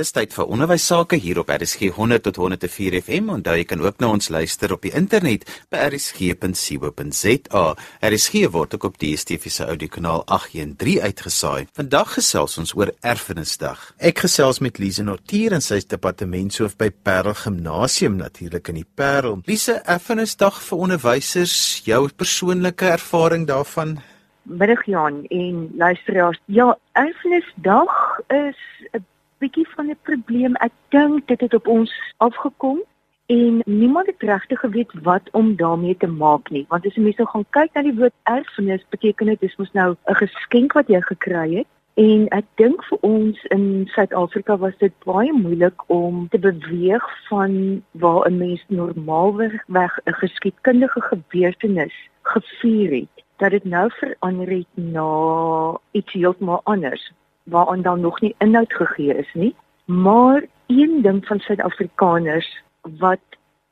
Dis tyd vir onderwys sake hier op RSG 100 tot 104 FM. Onthou jy kan ook na ons luister op die internet by rsg.co.za. RSG word ook op die DSTV se audiokanaal 813 uitgesaai. Vandag gesels ons oor Erfenisdag. Ek gesels met Lise Nortier en sy is departementshoof by Parel Gimnasium natuurlik in die Parel. Lise, Erfenisdag vir onderwysers, jou persoonlike ervaring daarvan? Middag Jan en luisteraars. Ja, Erfenisdag is 'n bietjie van 'n probleem. Ek dink dit het op ons afgekom en niemand het regtig geweet wat om daarmee te maak nie. Want as jy mense gaan kyk na die woord erfenis, beteken dit dis mos nou 'n geskenk wat jy gekry het. En ek dink vir ons in Suid-Afrika was dit baie moeilik om te beweeg van waar 'n mens normaalweg 'n geskiedkundige gebeurtenis gevier het dat dit nou verander het na iets heeltemal anders waaraan dan nog nie inhoud gegee is nie. Maar een ding van Suid-Afrikaners wat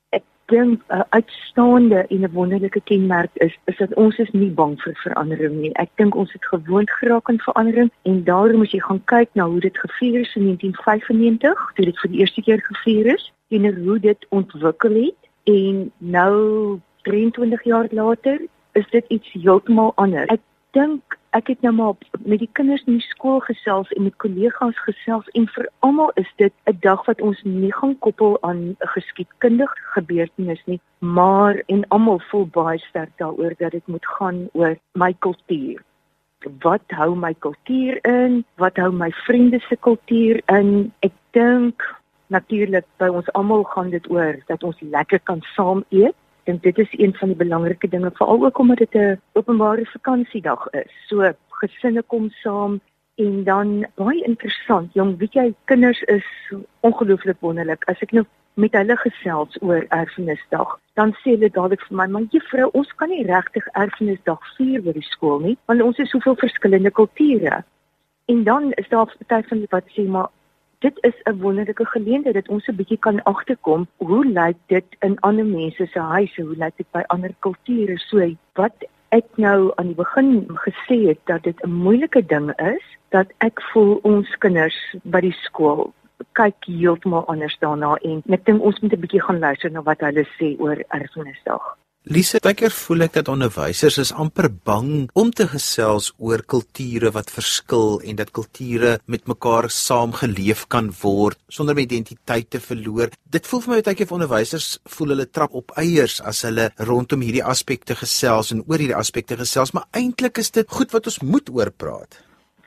ek dink 'n uitstaande en 'n wonderlike kenmerk is, is dat ons is nie bang vir verandering nie. Ek dink ons het gewoond geraak aan verandering en daarom as jy gaan kyk na hoe dit gevier is in 1995, toe dit vir die eerste keer gevier is, en hoe dit ontwikkel het en nou 23 jaar later is dit iets heeltemal anders. Ek dink ek het nou maar met die kinders in die skool gesels en met kollegas gesels en vir almal is dit 'n dag wat ons nie gaan koppel aan 'n geskiedkundige gebeurtenis nie, maar en almal voel baie sterk daaroor dat dit moet gaan oor my kultuur. Wat hou my kultuur in? Wat hou my vriende se kultuur in? Ek dink natuurlik by ons almal gaan dit oor dat ons lekker kan saam eet dink dit is een van die belangrike dinge veral ook omdat dit 'n openbare vakansiedag is. So gesinne kom saam en dan baie interessant. Jong, weet jy, kinders is ongelooflik wonderlik. As ek nou met hulle gesels oor Erfenisdag, dan sê hulle dadelik vir my, "Maar juffrou, ons kan nie regtig Erfenisdag vier by die skool nie, want ons is soveel verskillende kulture." En dan is daar baie van wat sê, "Maar dit is 'n wonderlike geleentheid dat ons 'n bietjie kan agterkom hoe lyk dit in ander mense se huise, hoe lyk dit by ander kulture. So wat ek nou aan die begin gesê het dat dit 'n moeilike ding is dat ek voel ons kinders by die skool kyk heeltemal anders daarna en ek dink ons moet 'n bietjie gaan luister na wat hulle sê oor erfenisdag. Lise, baie voel ek dat onderwysers is amper bang om te gesels oor kulture wat verskil en dat kulture met mekaar saamgeleef kan word sonder om identiteit te verloor. Dit voel vir my baie keer vir onderwysers voel hulle trap op eiers as hulle rondom hierdie aspekte gesels en oor hierdie aspekte gesels, maar eintlik is dit goed wat ons moet oor praat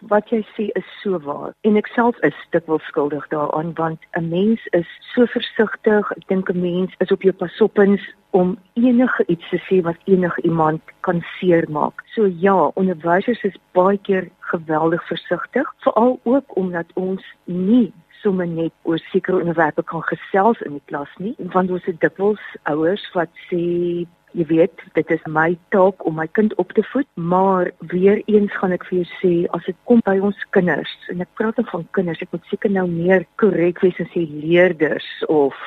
wat jy sê is so waar. En ek self is dit wel skuldig daaraan want 'n mens is so versigtig ek dink 'n mens is op jou pasoppens om enige iets te sê wat enige iemand kan seermaak. So ja onderwysers is baie keer geweldig versigtig veral ook omdat ons nie sommer net oor sekere onderwerpe kan gesels in die klas nie want ons het dikwels ouers wat sê jy weet, dit is my taak om my kind op te voed, maar weer eens gaan ek vir jou sê as dit kom by ons kinders en ek praat dan van kinders, ek moet seker nou meer korrek wees en sê leerders of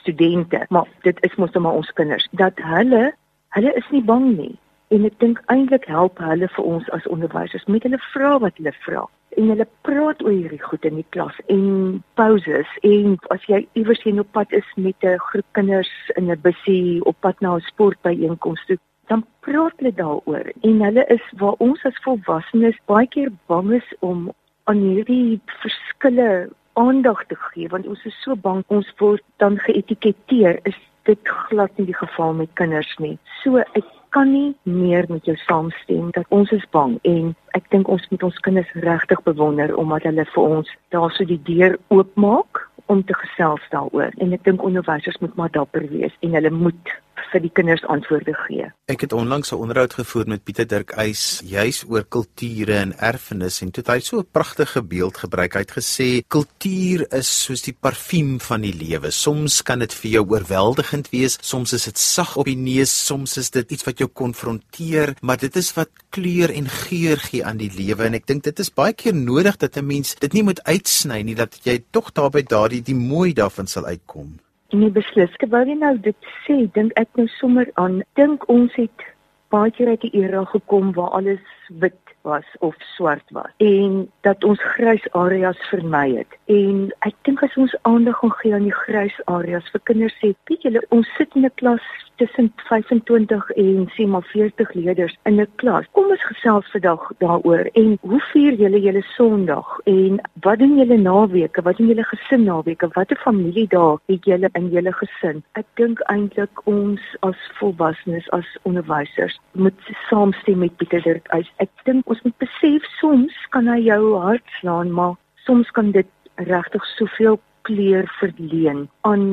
studente, maar dit is mos nou maar ons kinders dat hulle hulle is nie bang nie en ek dink eintlik help hulle vir ons as onderwysers met hulle vra wat hulle vra. En hulle praat oor hierdie goed in die klas en pauses en as jy iewers heen op pad is met 'n groep kinders in 'n busie op pad na 'n sportbyeenkoms toe dan praat hulle daaroor. En hulle is waar ons as volwassenes baie keer bang is om aan hierdie verskille aandag te gee want ons is so bang ons word dan geetiketeer is dit glad nie die geval met kinders nie? So ek kan nie meer met jou saamstem dat ons is bang en ek dink ons moet ons kinders regtig bewonder omdat hulle vir ons daarso die deur oopmaak om te gesels daaroor. En ek dink onderwysers moet maar dapper wees en hulle moet vir die kinders antwoorde gee. Ek het onlangs 'n onderhoud gevoer met Pieter Dirk Eis juis oor kulture en erfenis en toe het hy so 'n pragtige beeld gebruik. Hy het gesê kultuur is soos die parfuum van die lewe. Soms kan dit vir jou oorweldigend wees, soms is dit sag op die neus, soms is dit iets wat jou konfronteer, maar dit is wat kleur en geur gee aan die lewe en ek dink dit is baie keer nodig dat 'n mens dit nie moet uitsny nie dat jy tog daarby daardie die mooi daarvan sal uitkom. Nee beslis. Terwyl jy nou dit sê, dink ek nou sommer aan dink ons het baie keer uit die era gekom waar alles wit was of swart was en dat ons grys areas vermy het. En ek dink as ons aandag gaan gee aan die grys areas vir kinders sê, weet julle, ons sit in 'n klas tussen 25 en sê maar 40 leerders in 'n klas. Kom ons gesels vandag daaroor en hoe vier julle julle Sondag en wat doen julle naweke? Wat doen julle gesin naweke? Watter familie daar het julle in julle gesin? Ek dink eintlik ons as volwassenes as onderwysers moet saamstem met Pieter Dirk. Ek dink ons moet besef soms kan hy jou hart slaan, maar soms kan dit regtig soveel kleur verleen aan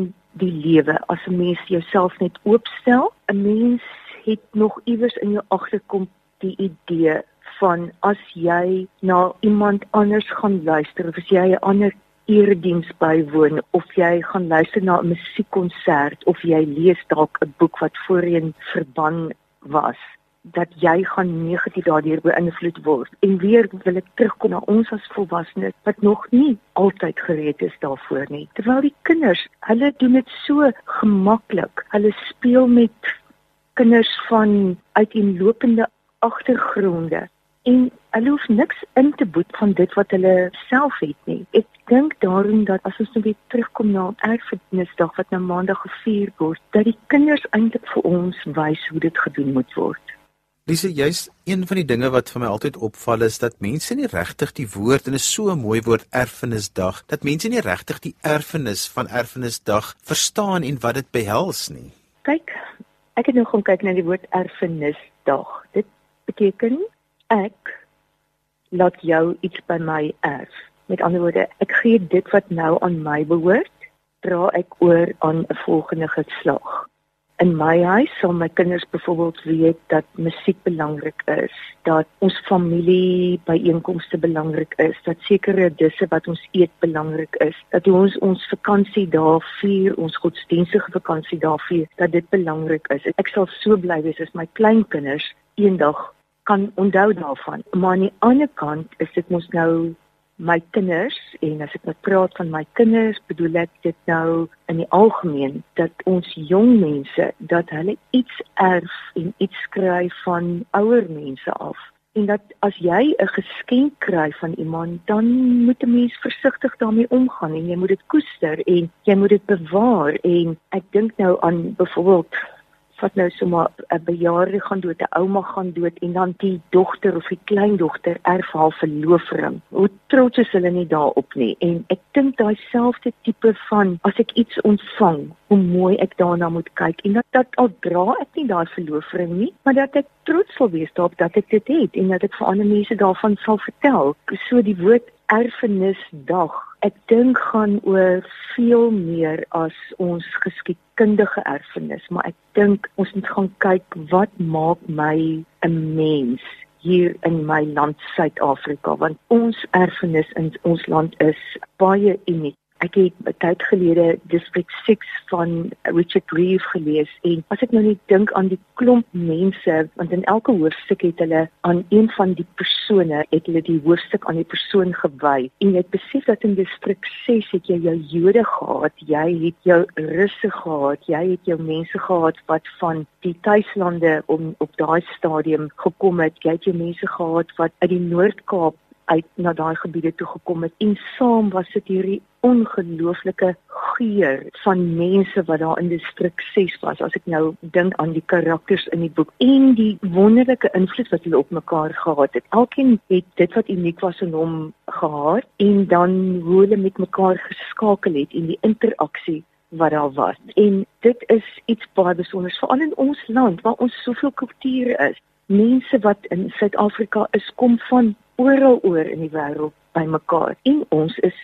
die lewe as 'n mens jouself net oopstel. 'n Mens het nog iewers in jou agterkom die idee van as jy na iemand anders gaan luister of as jy 'n ander erediens bywoon of jy gaan luister na 'n musiekkonsert of jy lees dalk 'n boek wat voorheen verban was dat jy gaan negatief daardeur beïnvloed word. En weer wil ek terugkom na ons as volwassenes wat nog nie altyd gereed is daarvoor nie. Terwyl die kinders, hulle doen dit so gemaklik. Hulle speel met kinders van uiteenlopende agtergronde en hulle hoef niks in te boet van dit wat hulle self het nie. Ek dink daarom dat as ons nou weer terugkom na erfenisdag wat nou maandag gevier word, dat die kinders eintlik vir ons wys hoe dit gedoen moet word. Lise, jy's een van die dinge wat vir my altyd opval is dat mense nie regtig die woord en is so 'n mooi woord erfenisdag, dat mense nie regtig die erfenis van erfenisdag verstaan en wat dit behels nie. Kyk, ek het nou gaan kyk na die woord erfenisdag. Dit beteken ek laat jou iets by my erf. Met ander woorde, ek gee dit wat nou aan my behoort, dra ek oor aan 'n volgende geslag in my huis sal my kinders byvoorbeeld weet dat musiek belangrik is, dat ons familie byeenkomste belangrik is, dat sekere disse wat ons eet belangrik is, dat ons ons vakansie daar vier, ons godsdienstige vakansie daar vier, dat dit belangrik is. Ek sal so bly wees as my kleinkinders eendag kan onthou daarvan. Maar aan die ander kant is dit mos nou my kinders en as ek net praat van my kinders bedoel ek dit nou in die algemeen dat ons jong mense dat hulle iets erf en iets skry van ouer mense af. En dat as jy 'n geskenk kry van iemand dan moet 'n mens versigtig daarmee omgaan en jy moet dit koester en jy moet dit bewaar. En ek dink nou aan byvoorbeeld vat nou sommer 'n bejaarde gaan dood, 'n ouma gaan dood en dan die dogter of die kleindogter erf haar verloofring. Hoe trots is hulle nie daarop nie. En ek dink daai selfde tipe van as ek iets ontvang, hoe mooi ek daarna moet kyk en dat dat al dra ek nie daai verloofring nie, maar dat ek trots sal wees daarop dat ek dit het en dat ek vir ander mense daarvan sal vertel. So die woord erfenisdag. Ek dink gaan oor veel meer as ons geskiedkundige erfenis, maar ek dink ons moet gaan kyk wat maak my 'n mens hier in my land Suid-Afrika want ons erfenis in ons land is baie uniek ek het tyd gelede District 6 van Richard Reeve gelees en as ek nou net dink aan die klomp mense want in elke hoofstuk het hulle aan een van die persone het hulle die hoofstuk aan die persoon gewy en jy besef dat in District 6 het jy jou Jode gehad, jy het jou Russe gehad, jy het jou mense gehad wat van die tuislande om op daai stadium gekom het, jy het jou mense gehad wat uit die Noord-Kaap uit na daai gebiede toe gekom het en saam was dit hierdie ongelooflike geur van mense wat daar in distrik 6 was as ek nou dink aan die karakters in die boek en die wonderlike invloed wat hulle op mekaar gehad het. Elkeen het dit wat uniek was in hom gehad en dan hoe hulle met mekaar geskakel het en die interaksie wat daar was. En dit is iets baie besonders veral in ons land waar ons soveel kulture is. Mense wat in Suid-Afrika is kom van oral oor in die wêreld bymekaar en ons is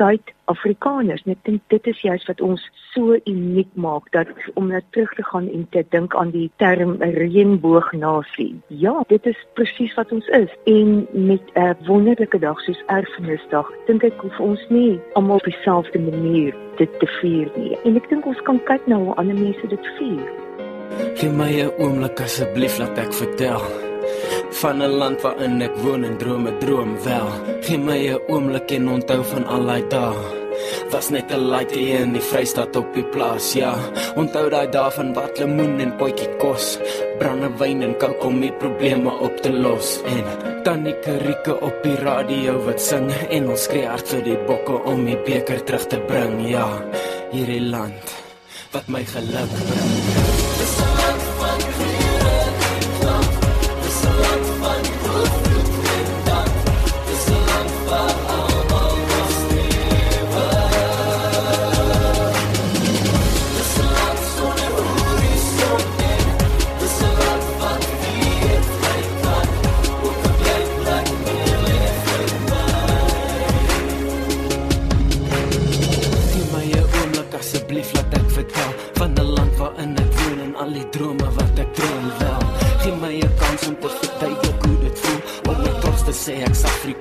Suid-Afrikaners. Ek dink dit is juist wat ons so uniek maak dat om net terug te gaan en te dink aan die term reënboognasie. Ja, dit is presies wat ons is. En met 'n wonderlike dag soos Erfenisdag, dink ek hoef ons nie almal op dieselfde manier dit te vier nie. En ek dink ons kan kyk na hoe ander mense dit vier. Gee my 'n oomblik asseblief laat ek vertel van 'n land waarin ek woon en drome droom wel. Geen my 'n oomblik en onthou van al daai dae Was net 'n laaitie in die Vrystaat op die plaas, ja. Onthou daai dae van wat lemoen en potjie kos, brandewyn en kook om die probleme op te los. En tannie Karike op die radio wat sing en ons skree hard vir die bokke om die beker terug te bring, ja. Hierdie land wat my geluk bring.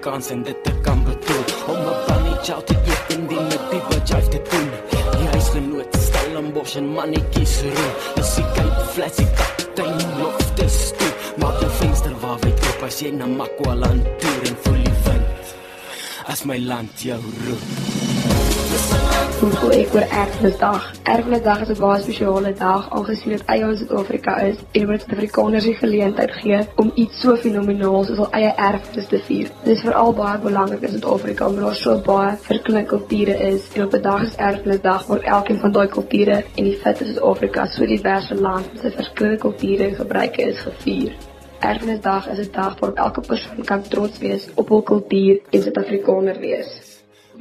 Afrikaans en dit te kan betoon om 'n bunny chow te eet en die met die budget te doen. Die huisgenoot Stellenbosch en mannetjies roep. Dis die Cape Flats die kaptein loftes toe. Maak jou venster waar wyd oop as jy na Makwaland toer en voel die wind. As my land jou roep. Hoe voel ek oor Erfenisdag? Erfenisdag is 'n baie spesiale dag aangesien dit eie ons Suid-Afrika is en dit Suid-Afrikaners die geleentheid gee om iets so fenomenaal soos hul eie erfenis te vier. Dit is veral baie belangrik in Suid-Afrika omdat daar so baie verskillende kulture is en op 'n dag is Erfenisdag waar elkeen van daai kulture en die feit dat Suid-Afrika so diverse land met sy verskillende kulture en gebruike is gevier. Erfenisdag is 'n dag waarop elke persoon kan trots wees op hul kultuur en Suid-Afrikaner wees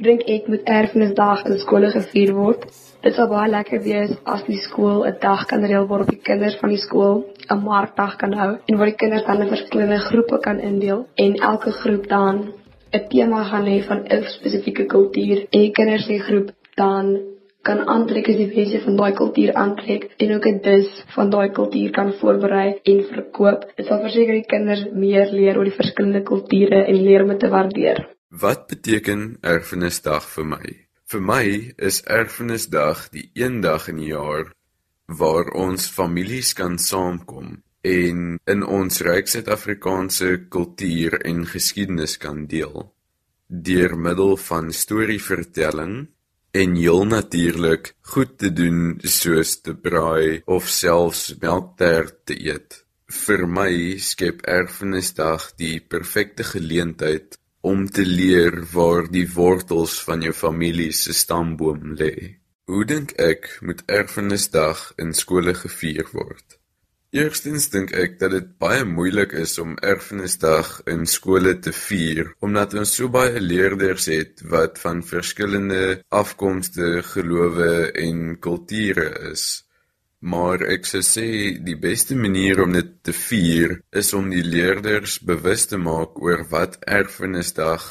dink ek moet erfenisdag in skole gevier word. Dit sal baie lekker wees as die skool 'n dag kan reël waarop die kinders van die skool 'n markdag kan hou en waar die kinders dan in verskillende groepe kan indeel en elke groep dan 'n tema gaan hê van 'n spesifieke kultuur en die kinders in die groep dan kan aantrek as die wense van daai kultuur aantrek en ook 'n dis van daai kultuur kan voorberei en verkoop. Dit sal verseker die kinders meer leer oor die verskillende kulture en leer om te waardeer. Wat beteken erfenisdag vir my? Vir my is erfenisdag die een dag in die jaar waar ons families kan saamkom en in ons ryk Suid-Afrikaanse kultuur en geskiedenis kan deel deur middel van storievertelling en heel natuurlik goed te doen soos te braai of selfs melktert te eet. Vir my skep erfenisdag die perfekte geleentheid om te leer waar die wortels van jou familie se stamboom lê. Hoe dink ek moet erfenisdag in skole gevier word? Eerstens dink ek dat dit baie moeilik is om erfenisdag in skole te vier omdat ons so baie leerders het wat van verskillende afkomste, gelowe en kulture is. Maar ek sou sê die beste manier om dit te vier is om die leerders bewus te maak oor wat erfenisdag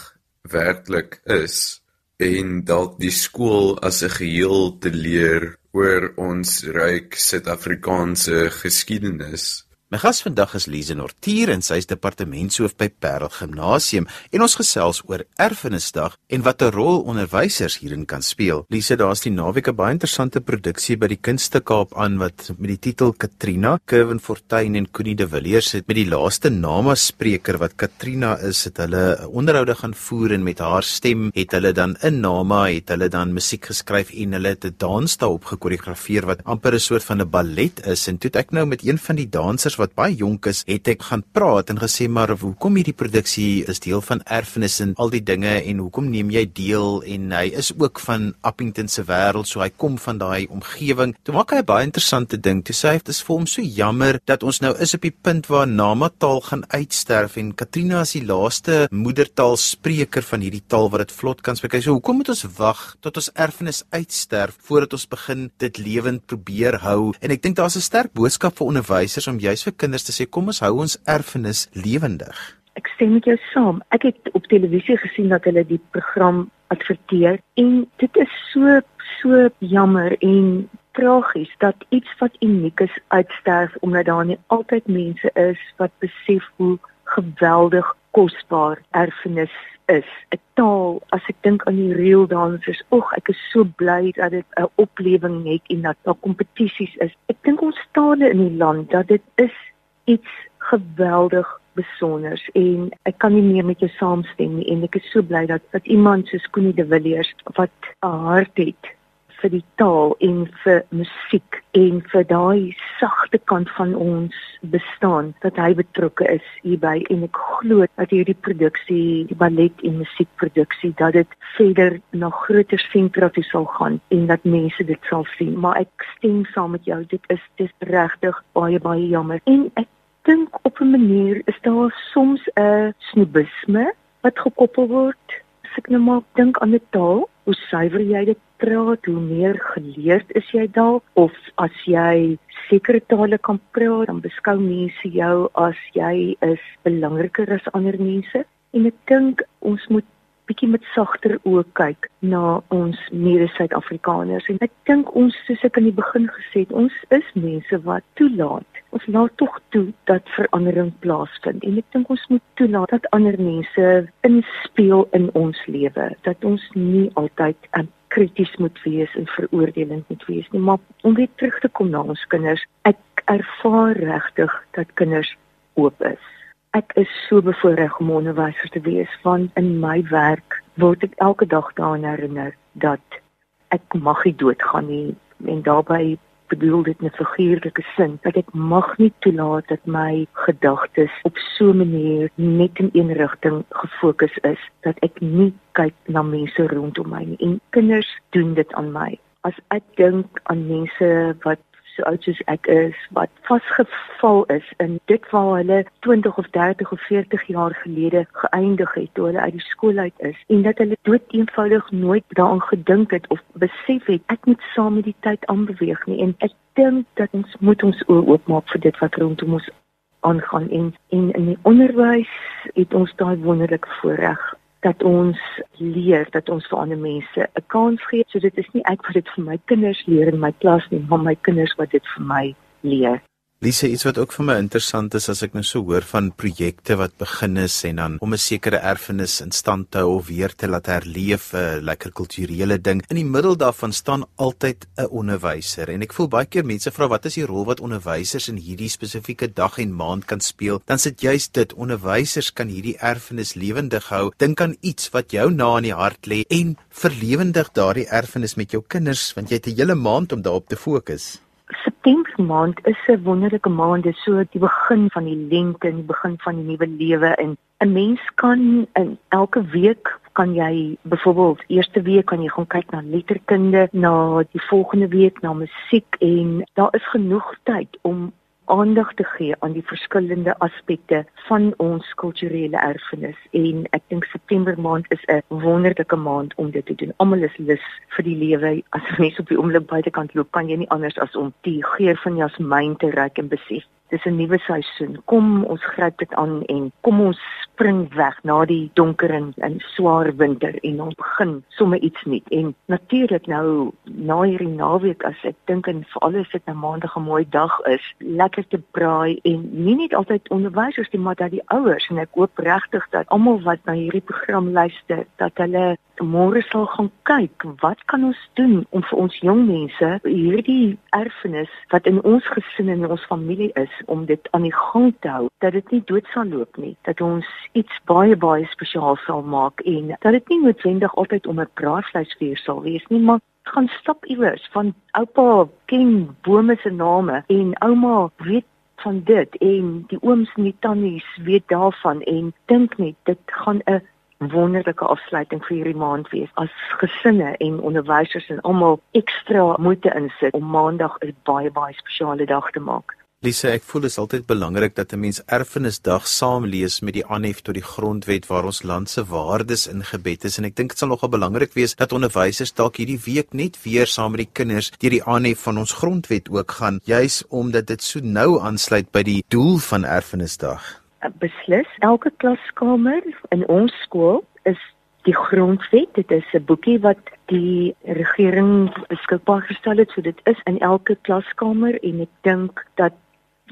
werklik is en dalk die skool as 'n geheel te leer oor ons ryk Suid-Afrikaanse geskiedenis. My gas vandag is Lize Nortier en sy is departementshoof by Parel Gimnasium en ons gesels oor Erfenisdag en watter rol onderwysers hierin kan speel. Lize, daar's die naweek 'n baie interessante produksie by die Kunste Kaap aan wat met die titel Katrina, Kevin Fortuin en Connie de Villiers het met die laaste nama spreker wat Katrina is, het hulle onderhoude gaan voer en met haar stem het hulle dan in nama het hulle dan musiek geskryf en hulle het 'n dans daarop gekoreografeer wat amper 'n soort van 'n ballet is en toe ek nou met een van die dansers wat baie jonk is, het ek gaan praat en gesê maar hoekom hierdie produksie is deel van erfenis en al die dinge en hoekom neem jy deel en hy is ook van Appington se wêreld, so hy kom van daai omgewing. Toe maak hy 'n baie interessante ding. Toe sê hy dit is vir hom so jammer dat ons nou is op die punt waar namataal gaan uitsterf en Katrina is die laaste moedertaalspreker van hierdie taal wat dit vlot kan spreek. So hoekom moet ons wag tot ons erfenis uitsterf voordat ons begin dit lewend probeer hou? En ek dink daar's 'n sterk boodskap vir onderwysers om juis vir kinders te sê kom ons hou ons erfenis lewendig. Ek stem met jou saam. Ek het op televisie gesien dat hulle die program adverteer en dit is so so jammer en tragies dat iets wat uniek is uitsterf omdat daar nie altyd mense is wat besef hoe geweldig kosbaar erfenis is. 'n Taal, as ek dink aan die reel dansers, oeg, ek is so bly dat dit 'n oplewing het en dat daar kompetisies is. Ek dink ons tale in die land dat dit is iets geweldig besonder en ek kan nie meer met jou saamstem nie en ek is so bly dat dat iemand soos Koenie de Villiers wat 'n hart het vir die taal en vir musiek en vir daai sagte kant van ons bestaan dat hy betrokke is hierby. En ek glo dat hierdie produksie die ballet en musiekproduksie dat dit verder na groter sentra toe sal gaan en dat mense dit sal sien. Maar ek stem saam met jou dit is dis regtig baie baie jammer. En ek dink op 'n manier is daar soms 'n snobisme wat gekoppel word. As ek nou maar dink aan 'n taal hoe suiwer jy dit praat, hoe meer geleerd is jy dalk of as jy sekere tale kan praat, dan beskou mense jou as jy is belangriker as ander mense. En ek dink ons moet bietjie met sagter oë kyk na ons mede-Suid-Afrikaners en ek dink ons soos ek in die begin gesê het, ons is mense wat toelaat. Ons laat tog toe dat verandering plaasvind en ek dink ons moet toelaat dat ander mense inspel in ons lewe, dat ons nie altyd um, krities moet wees en veroordelend moet wees nie, maar om weer terug te kom na ons kinders, ek ervaar regtig dat kinders oop is. Ek is so bevoorreg om onderwyser te wees want in my werk word ek elke dag daaraan herinner dat ek mag nie doodgaan nie en daarbey bedoel dit 'n figuurlike sin dat ek mag nie toelaat dat my gedagtes op so 'n manier net in een rigting gefokus is dat ek nie kyk na mense rondom my nie. En kinders doen dit aan my. As ek dink aan mense wat so oud soos ek is wat vasgeval is in dit waar hulle 20 of 30 of 40 jaar gelede geëindig het toe hulle uit die skool uit is en dat hulle dood eenvoudig nooit daaraan gedink het of besef het ek moet saam met die tyd aanbeweeg nie. En ek dink dat ons moet ons oë oopmaak vir dit wat rondom ons aangaan en, en in die onderwys het ons daai wonderlike voorreg dat ons leer dat ons vir ander mense 'n kans gee. So dit is nie ek wat dit vir my kinders leer in my klas nie, maar my kinders wat dit vir my leer. Lise, iets wat ook vir my interessant is as ek nou so hoor van projekte wat begin is en dan om 'n sekere erfenis in stand te hou of weer te laat herleef, 'n lekker kulturele ding. In die middel daarvan staan altyd 'n onderwyser en ek voel baie keer mense vra wat is die rol wat onderwysers in hierdie spesifieke dag en maand kan speel? Dan sit juist dit, onderwysers kan hierdie erfenis lewendig hou. Dink aan iets wat jou na in die hart lê en verlewendig daardie erfenis met jou kinders want jy het 'n hele maand om daarop te fokus. September maand is 'n wonderlike maand, dit is so die begin van die lente en die begin van die nuwe lewe. En 'n mens kan in elke week kan jy byvoorbeeld eerste week kan jy gaan kyk na letterkunde, na die volgende week na musiek en daar is genoeg tyd om aandag te gee aan die verskillende aspekte van ons kulturele erfenis en ek dink September maand is 'n wonderlike maand om dit te doen. Almal is lus vir die lewe. As mens op die oomblik buitekant loop, kan jy nie anders as om die geur van jasmiin te ruik en besef dis 'n nuwe seisoen. Kom ons gryp dit aan en kom ons spring weg na die donker en, en swaar winter en ons begin sommer iets nuut. En natuurlik nou na hierdie naweek as ek dink en veral as dit 'n nou maandag 'n mooi dag is, lekker te braai en nie net altyd onderwysers nie, maar dat die ouers en ek hoop regtig dat almal wat na hierdie program luister, dat hulle môre sal gaan kyk wat kan ons doen om vir ons jong mense hierdie erfenis wat in ons gesin en in ons familie is om dit aan die gang te hou dat dit nie dood sal loop nie dat ons iets baie baie spesiaal sal maak en dat dit nie noodwendig altyd om 'n braaivleisfees sal wees nie maar gaan stap iewers van oupa ken bome se name en ouma weet van dit en die ooms en die tannies weet daarvan en dink net dit gaan 'n wonderlike afsluiting vir hierdie maand wees as gesinne en onderwysers en almal ekstra moeite insit om maandag 'n baie baie spesiale dag te maak. Lise, ek voel dit is altyd belangrik dat 'n mens erfenisdag saam lees met die aanhef tot die grondwet waar ons land se waardes ingebed is en ek dink dit sal nogal belangrik wees dat onderwysers dalk hierdie week net weer saam met die kinders deur die aanhef van ons grondwet ook gaan, juis omdat dit so nou aansluit by die doel van erfenisdag beslis. Elke klaskamer in ons skool is die grondwet. Dit is 'n boekie wat die regering beskikbaar gestel het. So dit is in elke klaskamer en ek dink dat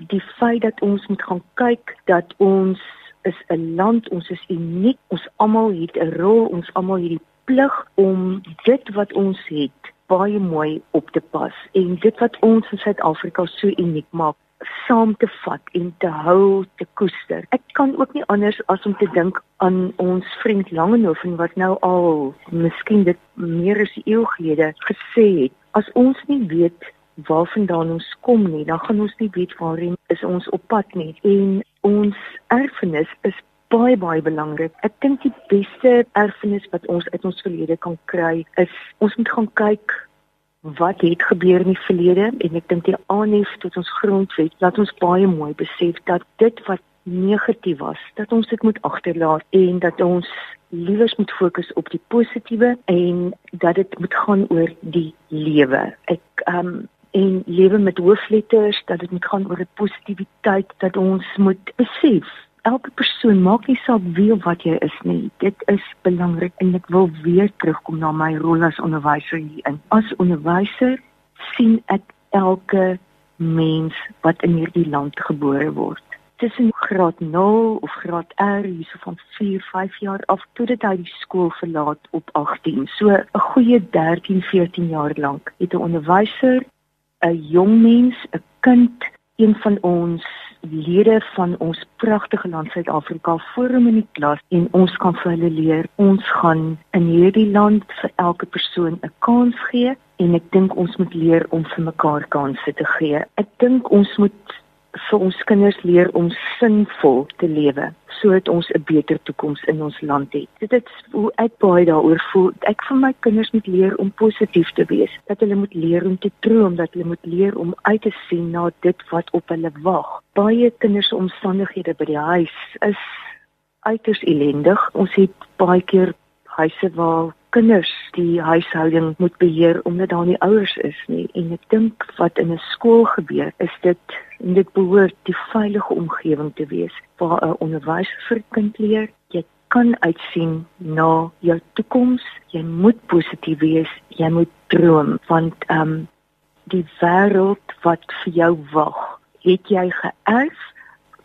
die feit dat ons moet gaan kyk dat ons is 'n land ons is uniek ons almal het 'n rol ons almal het die plig om dit wat ons het baie mooi op te pas en dit wat ons in Suid-Afrika so uniek maak saam te vat en te hou te koester. Ek kan ook nie anders as om te dink aan ons vriend Langehoven wat nou al miskien dit meer as 'n eeu gelede gesê het as ons nie weet waarvandaan ons kom nie, dan gaan ons nie weet waarheen is ons op pad nie. En ons erfenis is baie baie belangrik. Ek dink die beste erfenis wat ons uit ons verlede kan kry is ons moet gaan kyk wat het gebeur in die verlede en ek dink die aanhef tot ons grondwet laat ons baie mooi besef dat dit wat negatief was, dat ons dit moet agterlaat en dat ons liewers moet fokus op die positiewe en dat dit moet gaan oor die lewe. Ek ehm um, en lewe met hoofletters dat dit moet gaan oor 'n positiwiteit dat ons moet besef elke persoon maak nie saak wie of wat jy is nie dit is belangrik en ek wil weer terugkom na my rol as onderwyser hier in as onderwyser sien ek elke mens wat in hierdie land gebore word tussen graad 0 of graad R hierso van 4, 5 jaar af tot dit hy die skool verlaat op 18. So 'n goeie 13, 14 jaar lank het 'n onderwyser 'n jong mens, 'n kind, een van ons lede van ons pragtige land Suid-Afrika hom in die klas en ons kan vir hulle leer. Ons gaan in hierdie land vir elke persoon 'n kans gee en ek dink ons moet leer om vir mekaar kansse te gee. Ek dink ons moet vir ons kinders leer om sinvol te lewe sodat ons 'n beter toekoms in ons land het. Dit is hoe ek baie daaroor voel. Ek vir my kinders moet leer om positief te wees, dat hulle moet leer om te droom, dat hulle moet leer om uit te sien na dit wat op hulle wag. Baie kinders se omstandighede by die huis is uiters ellendig. Ons het baie keer huise waar kinders die huishouding moet beheer omdat daar nie ouers is nie. En ek dink wat in 'n skool gebeur is dit en dit behoort die veilige omgewing te wees waar 'n onderwyser vir kind leer. Jy kan uitsien na jou toekoms. Jy moet positief wees. Jy moet droom want ehm um, die wêreld wat vir jou wag het jy geërf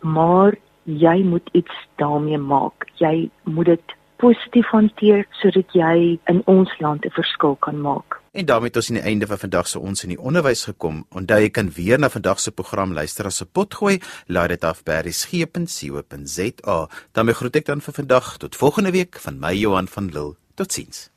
maar jy moet iets daarmee maak. Jy moet dit positief hanteer sodat jy in ons land 'n verskil kan maak. En daarmee het ons aan die einde van vandag se ons in die onderwys gekom. Onthou jy kan weer na vandag se program luister as 'n potgooi. Laai dit af by berriesgep.co.za. Dan groet ek dan vir vandag tot volgende week van my Johan van Lille. Totsiens.